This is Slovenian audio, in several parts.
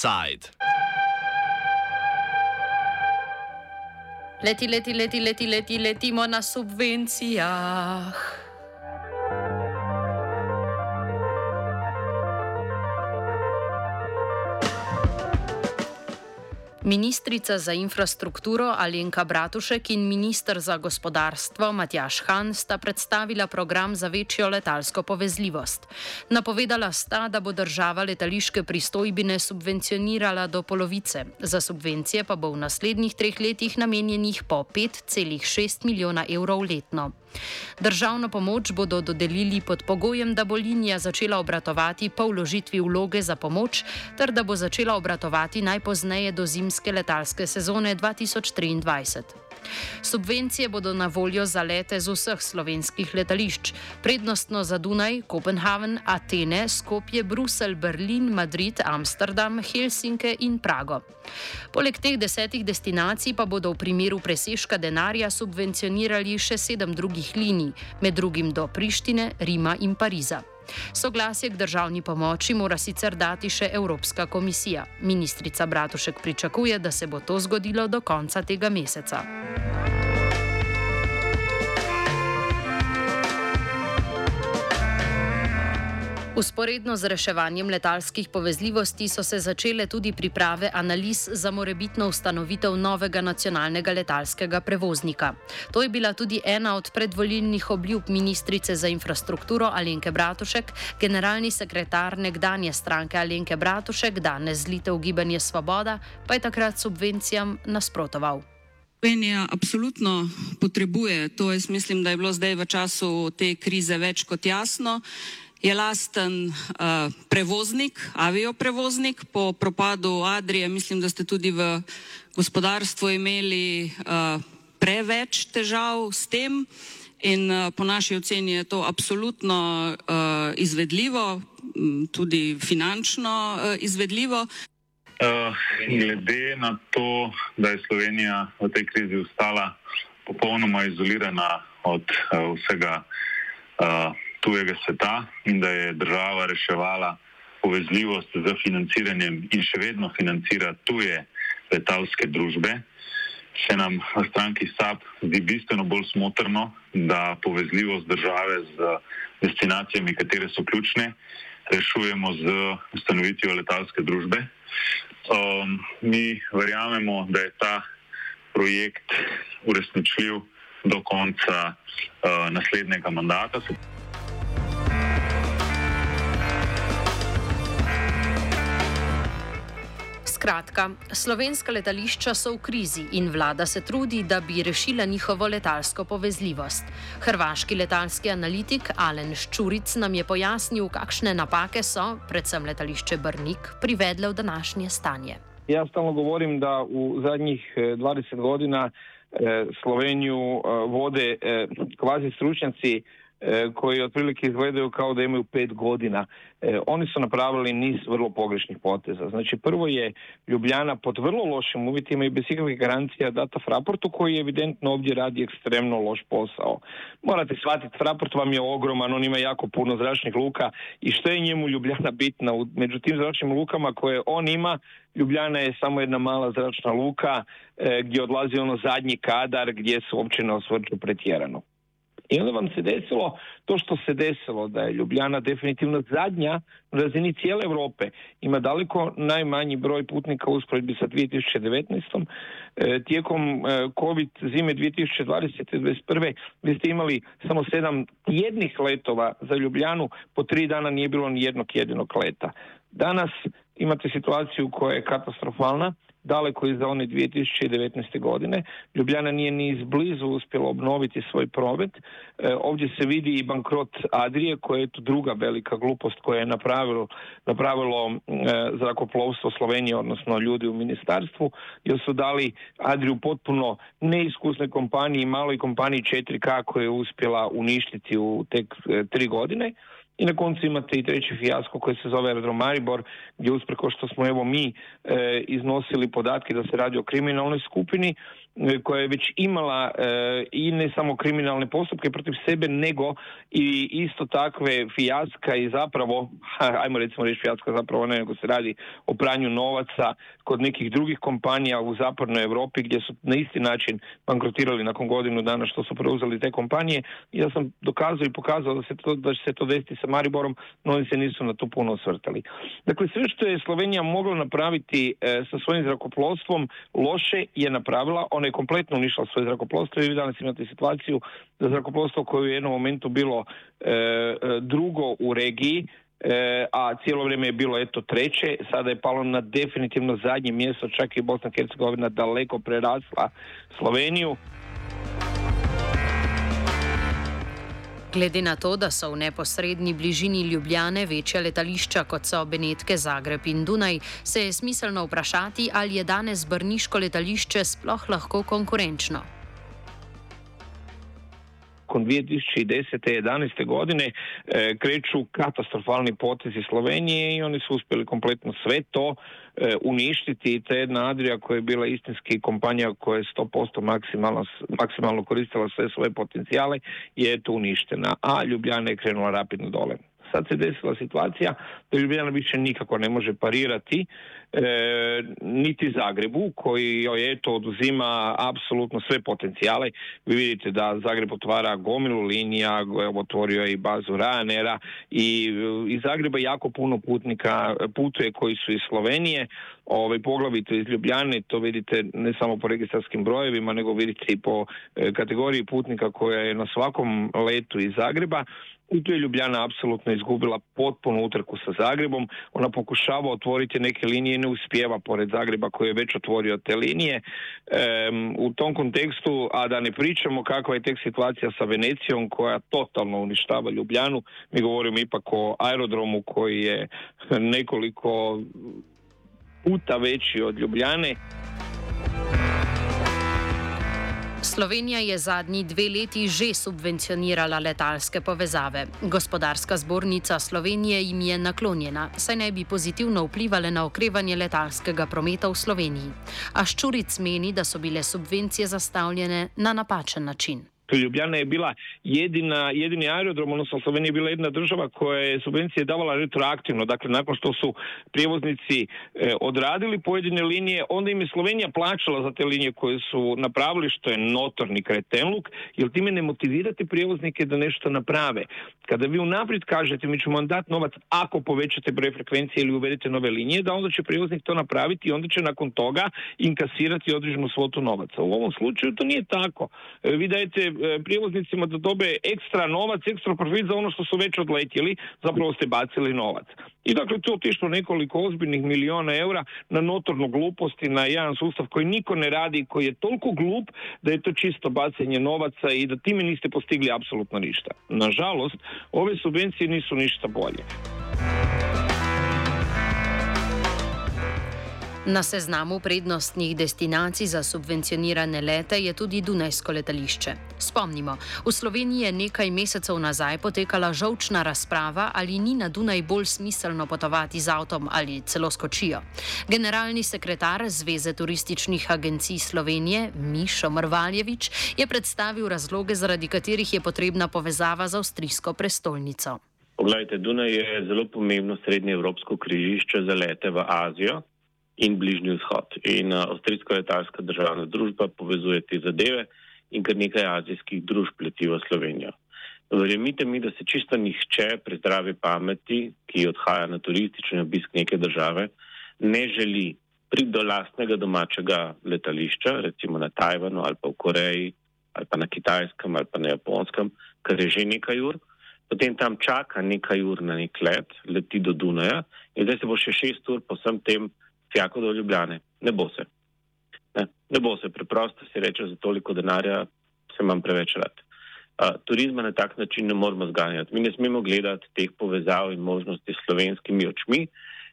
Offside. Leti, leti, leti, leti, leti, letimo na subvencijah. Ministrica za infrastrukturo Alenka Bratušek in ministr za gospodarstvo Matjaš Han sta predstavila program za večjo letalsko povezljivost. Napovedala sta, da bo država letališke pristojbine subvencionirala do polovice, za subvencije pa bo v naslednjih treh letih namenjenih po 5,6 milijona evrov letno. Državno pomoč bodo dodelili pod pogojem, da bo linija začela obratovati po vložitvi vloge za pomoč, ter da bo začela obratovati najpozneje do zimske letalske sezone 2023. Subvencije bodo na voljo za lete z vseh slovenskih letališč, prednostno za Dunaj, Kopenhagen, Atene, Skopje, Bruselj, Berlin, Madrid, Amsterdam, Helsinke in Prago. Poleg teh desetih destinacij pa bodo v primeru presežka denarja subvencionirali še sedem drugih linij, med drugim do Prištine, Rima in Pariza. Soglasje k državni pomoči mora sicer dati še Evropska komisija. Ministrica Bratušek pričakuje, da se bo to zgodilo do konca tega meseca. Usporedno z reševanjem letalskih povezljivosti so se začele tudi priprave analiz za morebitno ustanovitev novega nacionalnega letalskega prevoznika. To je bila tudi ena od predvolilnih obljub ministrice za infrastrukturo Alenke Bratušek, generalni sekretar nekdanje stranke Alenke Bratušek, danes zlitev Gibanje Svoboda, pa je takrat subvencijam nasprotoval. Slovenija absolutno potrebuje, to jaz mislim, da je bilo zdaj v času te krize več kot jasno je lasten uh, prevoznik, avioprevoznik. Po propadu Adrije, mislim, da ste tudi v gospodarstvu imeli uh, preveč težav s tem in uh, po naši oceni je to absolutno uh, izvedljivo, tudi finančno uh, izvedljivo. Uh, glede na to, da je Slovenija v tej krizi ostala popolnoma izolirana od uh, vsega uh, tujega sveta in da je država reševala povezljivost z financiranjem in še vedno financira tuje letalske družbe, se nam v stranki SAP zdi bistveno bolj smotrno, da povezljivost države z destinacijami, katere so ključne, rešujemo z ustanovitvijo letalske družbe. Um, mi verjamemo, da je ta projekt uresničljiv do konca uh, naslednjega mandata. Skratka, slovenska letališča so v krizi in vlada se trudi, da bi rešila njihovo letalsko povezljivost. Hrvaški letalski analitik Alen Ščuric nam je pojasnil, kakšne napake so, predvsem letališče Brnik, privedle v današnje stanje. Jaz stalno govorim, da v zadnjih 20 eh, godina eh, Slovenijo eh, vode kvazi stručnjaci E, koji otprilike izgledaju kao da imaju pet godina. E, oni su napravili niz vrlo pogrešnih poteza. Znači prvo je Ljubljana pod vrlo lošim uvjetima i bez ikakvih garancija data Fraportu koji evidentno ovdje radi ekstremno loš posao. Morate shvatiti, Fraport vam je ogroman, on ima jako puno zračnih luka i što je njemu Ljubljana bitna? Među tim zračnim lukama koje on ima, Ljubljana je samo jedna mala zračna luka e, gdje odlazi ono zadnji kadar gdje se uopće ne osvrću pretjerano. I onda vam se desilo to što se desilo, da je Ljubljana definitivno zadnja na razini cijele Europe. Ima daleko najmanji broj putnika u usporedbi sa 2019. E, tijekom e, COVID zime 2020. 2021. vi ste imali samo sedam jednih letova za Ljubljanu, po tri dana nije bilo ni jednog jedinog leta. Danas imate situaciju koja je katastrofalna, daleko iza one 2019. godine. Ljubljana nije ni izblizu uspjela obnoviti svoj promet. E, ovdje se vidi i bankrot Adrije, koja je to druga velika glupost koja je napravilo, napravilo e, zrakoplovstvo Slovenije, odnosno ljudi u ministarstvu, jer su dali Adriju potpuno neiskusne kompaniji, maloj kompaniji 4K koja je uspjela uništiti u tek e, tri godine. I na koncu imate i treći fijasko koji se zove Aerodrom Maribor, gdje uspreko što smo evo mi e, iznosili podatke da se radi o kriminalnoj skupini, koja je već imala i ne samo kriminalne postupke protiv sebe, nego i isto takve fijaska i zapravo, ajmo recimo reći fijaska zapravo ne, nego se radi o pranju novaca kod nekih drugih kompanija u zapadnoj Europi gdje su na isti način bankrotirali nakon godinu dana što su preuzeli te kompanije. Ja sam dokazao i pokazao da, se to, da će se to desiti sa Mariborom, no oni se nisu na to puno osvrtali. Dakle, sve što je Slovenija mogla napraviti e, sa svojim zrakoplovstvom, loše je napravila. Ona je kompletno unišla svoje zrakoplovstvo i vi danas imate situaciju da zrakoplovstvo koje je u jednom momentu bilo e, e, drugo u regiji, E, a cijelo vrijeme je bilo eto treće, sada je palo na definitivno zadnje mjesto, čak i Bosna Hercegovina daleko prerasla Sloveniju. Glede na to, da so v neposrednji bližini Ljubljane večja letališča kot so Benetke, Zagreb in Dunaj, se je smiselno vprašati, ali je danes Brniško letališče sploh lahko konkurenčno. Nakon 2010. 11. godine e, kreću katastrofalni potezi Slovenije i oni su uspjeli kompletno sve to e, uništiti. Te jedna Adria koja je bila istinski kompanija koja je 100% maksimalno, maksimalno koristila sve svoje potencijale je to uništena, a Ljubljana je krenula rapidno dole. Sad se desila situacija da Ljubljana više nikako ne može parirati e, niti Zagrebu koji joj eto oduzima apsolutno sve potencijale. Vi vidite da Zagreb otvara gomilu linija, otvorio je i bazu Ryanaira i iz Zagreba jako puno putnika putuje koji su iz Slovenije, ovaj, poglavito iz Ljubljane, to vidite ne samo po registarskim brojevima, nego vidite i po e, kategoriji putnika koja je na svakom letu iz Zagreba. I tu je Ljubljana apsolutno izgubila potpuno utrku sa Zagrebom. Ona pokušava otvoriti neke linije i ne uspijeva pored Zagreba koji je već otvorio te linije. u tom kontekstu, a da ne pričamo kakva je tek situacija sa Venecijom koja totalno uništava Ljubljanu, mi govorimo ipak o aerodromu koji je nekoliko puta veći od Ljubljane. Slovenija je zadnji dve leti že subvencionirala letalske povezave. Gospodarska zbornica Slovenije jim je naklonjena, saj naj bi pozitivno vplivali na okrevanje letalskega prometa v Sloveniji. A Ščuric meni, da so bile subvencije zastavljene na napačen način. Ljubljana je bila jedina, jedini aerodrom, odnosno Slovenija je bila jedna država koja je subvencije davala retroaktivno. Dakle, nakon što su prijevoznici e, odradili pojedine linije, onda im je Slovenija plaćala za te linije koje su napravili, što je notorni kretenluk, jer time ne motivirate prijevoznike da nešto naprave. Kada vi unaprijed kažete mi ćemo vam dati novac ako povećate broj frekvencije ili uvedete nove linije, da onda će prijevoznik to napraviti i onda će nakon toga inkasirati određenu svotu novaca. U ovom slučaju to nije tako. E, vi dajete prijevoznicima da dobe ekstra novac, ekstra profit za ono što su već odletjeli, zapravo ste bacili novac. I dakle to otišlo nekoliko ozbiljnih miliona eura na notornu gluposti, na jedan sustav koji niko ne radi, koji je toliko glup da je to čisto bacanje novaca i da time niste postigli apsolutno ništa. Nažalost, ove subvencije nisu ništa bolje. Na seznamu prednostnih destinacij za subvencionirane lete je tudi Dunajsko letališče. Spomnimo, v Sloveniji je nekaj mesecev nazaj potekala žolčna razprava, ali ni na Dunaj bolj smiselno potovati z avtom ali celo skočijo. Generalni sekretar Zveze turističnih agencij Slovenije, Mišo Mrvaljevič, je predstavil razloge, zaradi katerih je potrebna povezava z avstrijsko prestolnico. Poglejte, Dunaj je zelo pomembno srednje evropsko križišče za lete v Azijo in Bližnji vzhod. In uh, avstrijska letalska državna družba povezuje te zadeve in kar nekaj azijskih družb leti v Slovenijo. Verjemite mi, da se čisto nihče pri zdravi pameti, ki odhaja na turistični obisk neke države, ne želi priti do lastnega domačega letališča, recimo na Tajvanu ali pa v Koreji ali pa na Kitajskem ali pa na Japonskem, kar je že nekaj ur, potem tam čaka nekaj ur na nek let, leti do Dunaja in zdaj se bo še šest ur po vsem tem fjako do Ljubljane. Ne bo se. Ne, ne bo se, preprosto si reče, za toliko denarja se imam preveč rad. Uh, turizma na tak način ne moramo zganjati. Mi ne smemo gledati teh povezav in možnosti s slovenskimi očmi,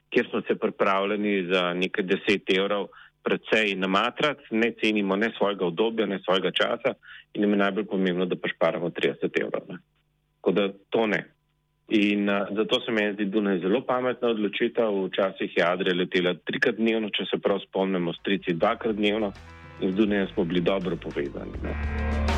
kjer smo se pripravljeni za nekaj deset evrov predvsej namatrati, ne cenimo ne svojega obdobja, ne svojega časa in nam je najbolj pomembno, da pa šparamo 30 evrov. Tako da to ne. In uh, zato se meni zdi Dunaj zelo pametna odločitev. Včasih je Adrija letela trikrat dnevno, če se prav spomnimo, strici dvakrat dnevno. in z Dunajem smo bili dobro povezani. Ne.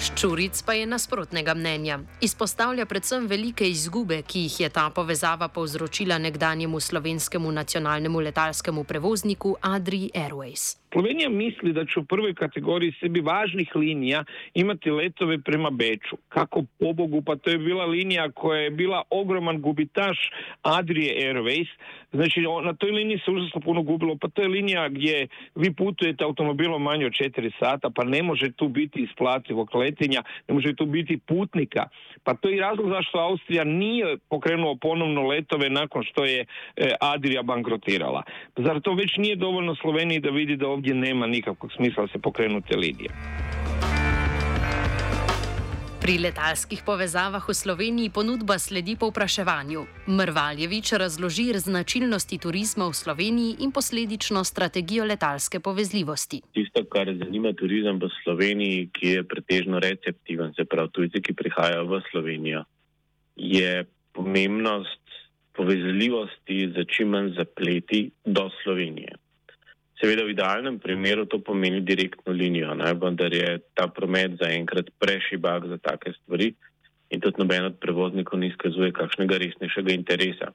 Ščuric pa je nasprotnega mnenja. Izpostavlja predvsem velike izgube, ki jih je ta povezava povzročila nekdanjemu slovenskemu nacionalnemu letalskemu prevozniku Adri Airways. Slovenija misli da će u prvoj kategoriji sebi važnih linija imati letove prema Beču. Kako pobogu, pa to je bila linija koja je bila ogroman gubitaš Adrije Airways. Znači na toj liniji se užasno puno gubilo, pa to je linija gdje vi putujete automobilom manje od 4 sata, pa ne može tu biti isplativog letenja, ne može tu biti putnika. Pa to je i razlog zašto Austrija nije pokrenuo ponovno letove nakon što je e, Adrija bankrotirala. Zar to već nije dovoljno Sloveniji da vidi da ovdje nema nikakvog smisla se pokrenuti linije. Pri letalskih povezavah v Sloveniji ponudba sledi povpraševanju. Mrvaljevič razloži značilnosti turizma v Sloveniji in posledično strategijo letalske povezljivosti. Tisto, kar zanima turizem v Sloveniji, ki je pretežno receptiven, se pravi tujci, ki prihajajo v Slovenijo, je pomembnost povezljivosti za čim manj zapleti do Slovenije. Seveda v idealnem primeru to pomeni direktno linijo, ne? vendar je ta promet zaenkrat prešibak za take stvari in tudi noben od prevoznikov ne izkazuje kakšnega resnejšega interesa.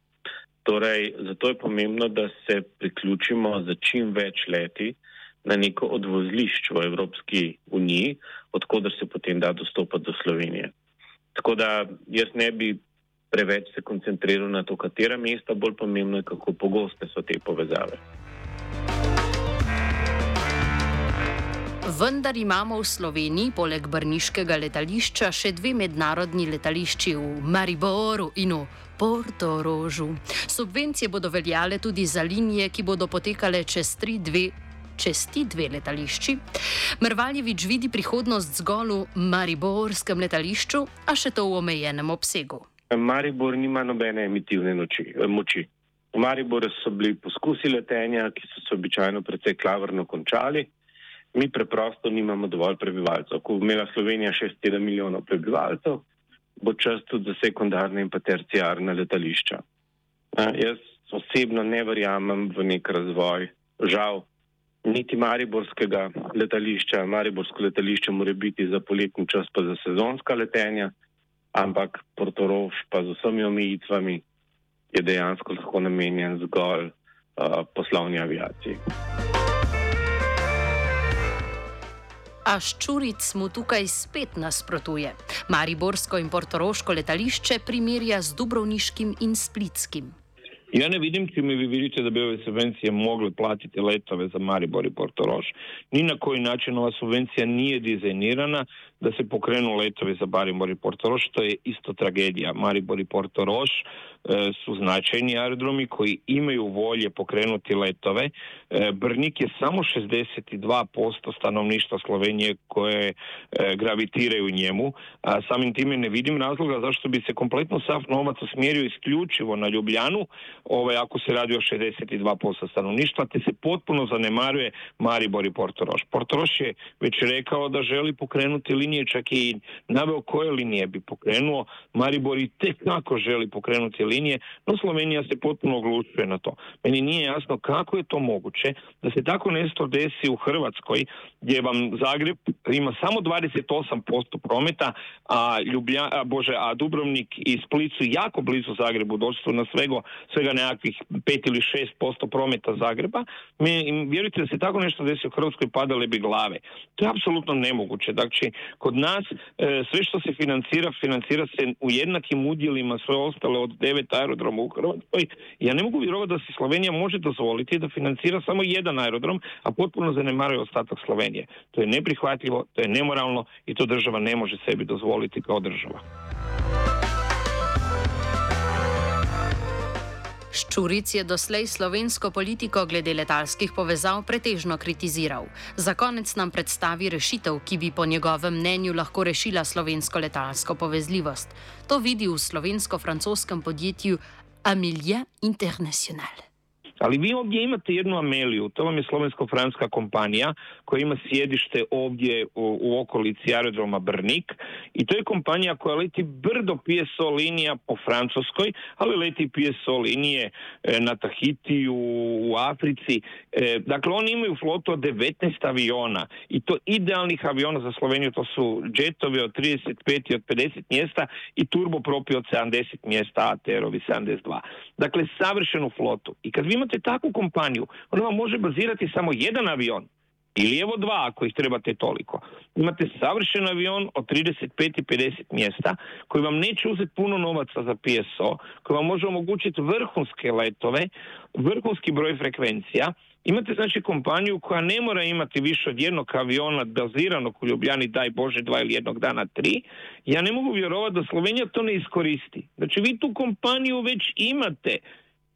Torej, zato je pomembno, da se priključimo za čim več leti na neko odvozlišč v Evropski uniji, odkudar se potem da dostopati do Slovenije. Tako da jaz ne bi preveč se koncentriral na to, katera mesta, bolj pomembno je, kako pogoste so te povezave. Vendar imamo v Sloveniji poleg Brniškega letališča še dve mednarodni letališči v Mariboru in v Portorožu. Subvencije bodo veljale tudi za linije, ki bodo potekale čez tri dve. Čez ti dve letališči, Mrvaljevič vidi prihodnost zgolj v Mariborskem letališču, a še to v omejenem obsegu. Maribor nima nobene emitivne noči, moči. V Mariboru so bili poskusi letenja, ki so se običajno precej klavrno končali mi preprosto nimamo dovolj prebivalcev. Ko bo imela Slovenija 6-7 milijonov prebivalcev, bo čas tudi za sekundarne in pa terciarne letališča. Jaz osebno ne verjamem v nek razvoj, žal, niti Mariborskega letališča. Mariborsko letališče mora biti za poletni čas pa za sezonska letenja, ampak Portorož pa z vsemi omejitvami je dejansko lahko namenjen zgolj uh, poslovni aviaciji. A Ščuric mu tukaj spet nasprotuje. Mariborsko in Portoroško letališče primerja z Dubrovniškim in Splitskim. Ja ne vidim čime vi vidite da bi ove subvencije mogle platiti letove za Maribor i Portoroš. Ni na koji način ova subvencija nije dizajnirana da se pokrenu letovi za Maribor i Portoroš, to je isto tragedija. Maribor i Portoroš e, su značajni aerodromi koji imaju volje pokrenuti letove. E, Brnik je samo 62% stanovništva Slovenije koje e, gravitiraju njemu. A samim time ne vidim razloga zašto bi se kompletno sav novac usmjerio isključivo na Ljubljanu, ovaj, ako se radi o 62% stanovništva, te se potpuno zanemaruje Maribor i Portoroš. Portoroš je već rekao da želi pokrenuti linije, čak i naveo koje linije bi pokrenuo. Maribor i tek kako želi pokrenuti linije, no Slovenija se potpuno oglučuje na to. Meni nije jasno kako je to moguće da se tako nešto desi u Hrvatskoj, gdje vam Zagreb ima samo 28% prometa, a, Ljublja, a, Bože, a Dubrovnik i Split su jako blizu Zagrebu, došli su na svego, svega nekakvih 5 ili 6% prometa Zagreba. Mi, vjerujte da se tako nešto desi u Hrvatskoj padale bi glave. To je apsolutno nemoguće. Dakle, kod nas e, sve što se financira, financira se u jednakim udjelima sve ostale od devet aerodroma u Hrvatskoj. Ja ne mogu vjerovati da se Slovenija može dozvoliti da financira samo jedan aerodrom, a potpuno zanemaruje ostatak Slovenije. To je neprihvatljivo, to je nemoralno i to država ne može sebi dozvoliti kao država. Ščuric je doslej slovensko politiko glede letalskih povezav pretežno kritiziral. Za konec nam predstavi rešitev, ki bi po njegovem mnenju lahko rešila slovensko letalsko povezljivost. To vidi v slovensko-francoskem podjetju Amelia International. Ali vi ovdje imate jednu Ameliju, to vam je slovensko-francuska kompanija koja ima sjedište ovdje u, u okolici aerodroma Brnik i to je kompanija koja leti brdo PSO linija po Francuskoj, ali leti PSO linije e, na Tahitiju, u Africi. E, dakle, oni imaju flotu od 19 aviona i to idealnih aviona za Sloveniju, to su džetovi od 35 i od 50 mjesta i turbopropi od 70 mjesta, ATR-ovi 72. Dakle, savršenu flotu. I kad vi imate takvu kompaniju, ona vam može bazirati samo jedan avion ili evo dva ako ih trebate toliko. Imate savršen avion od 35 i 50 mjesta koji vam neće uzeti puno novaca za PSO, koji vam može omogućiti vrhunske letove, vrhunski broj frekvencija. Imate znači kompaniju koja ne mora imati više od jednog aviona baziranog u Ljubljani, daj Bože, dva ili jednog dana tri. Ja ne mogu vjerovati da Slovenija to ne iskoristi. Znači vi tu kompaniju već imate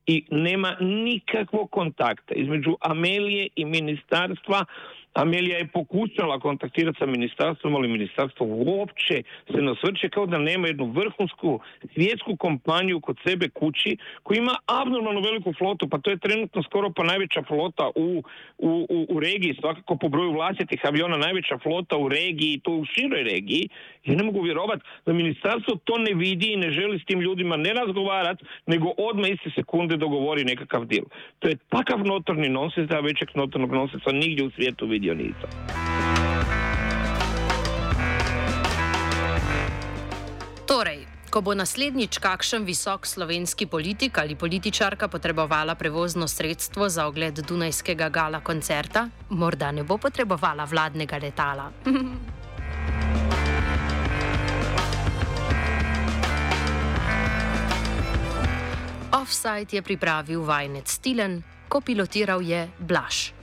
i nema nikakvog kontakta između Amelije i ministarstva Amelija je pokušala kontaktirati sa ministarstvom, ali ministarstvo uopće se nasvrće kao da nema jednu vrhunsku svjetsku kompaniju kod sebe kući koja ima abnormalno veliku flotu, pa to je trenutno skoro pa najveća flota u, u, u, u regiji, svakako po broju vlastitih aviona najveća flota u regiji, to u široj regiji. Ja ne mogu vjerovati da ministarstvo to ne vidi i ne želi s tim ljudima ne razgovarati, nego odmah iste sekunde dogovori nekakav dil. To je takav notorni nonsens da većeg notornog nonsensa nigdje u svijetu vidi vidio nisem. Torej, ko bo naslednjič kakšen visok slovenski politik ali političarka potrebovala prevozno sredstvo za ogled Dunajskega gala koncerta, morda ne bo potrebovala vladnega letala. Offside je pripravil vajenec Stilen, ko pilotiral je Blaž.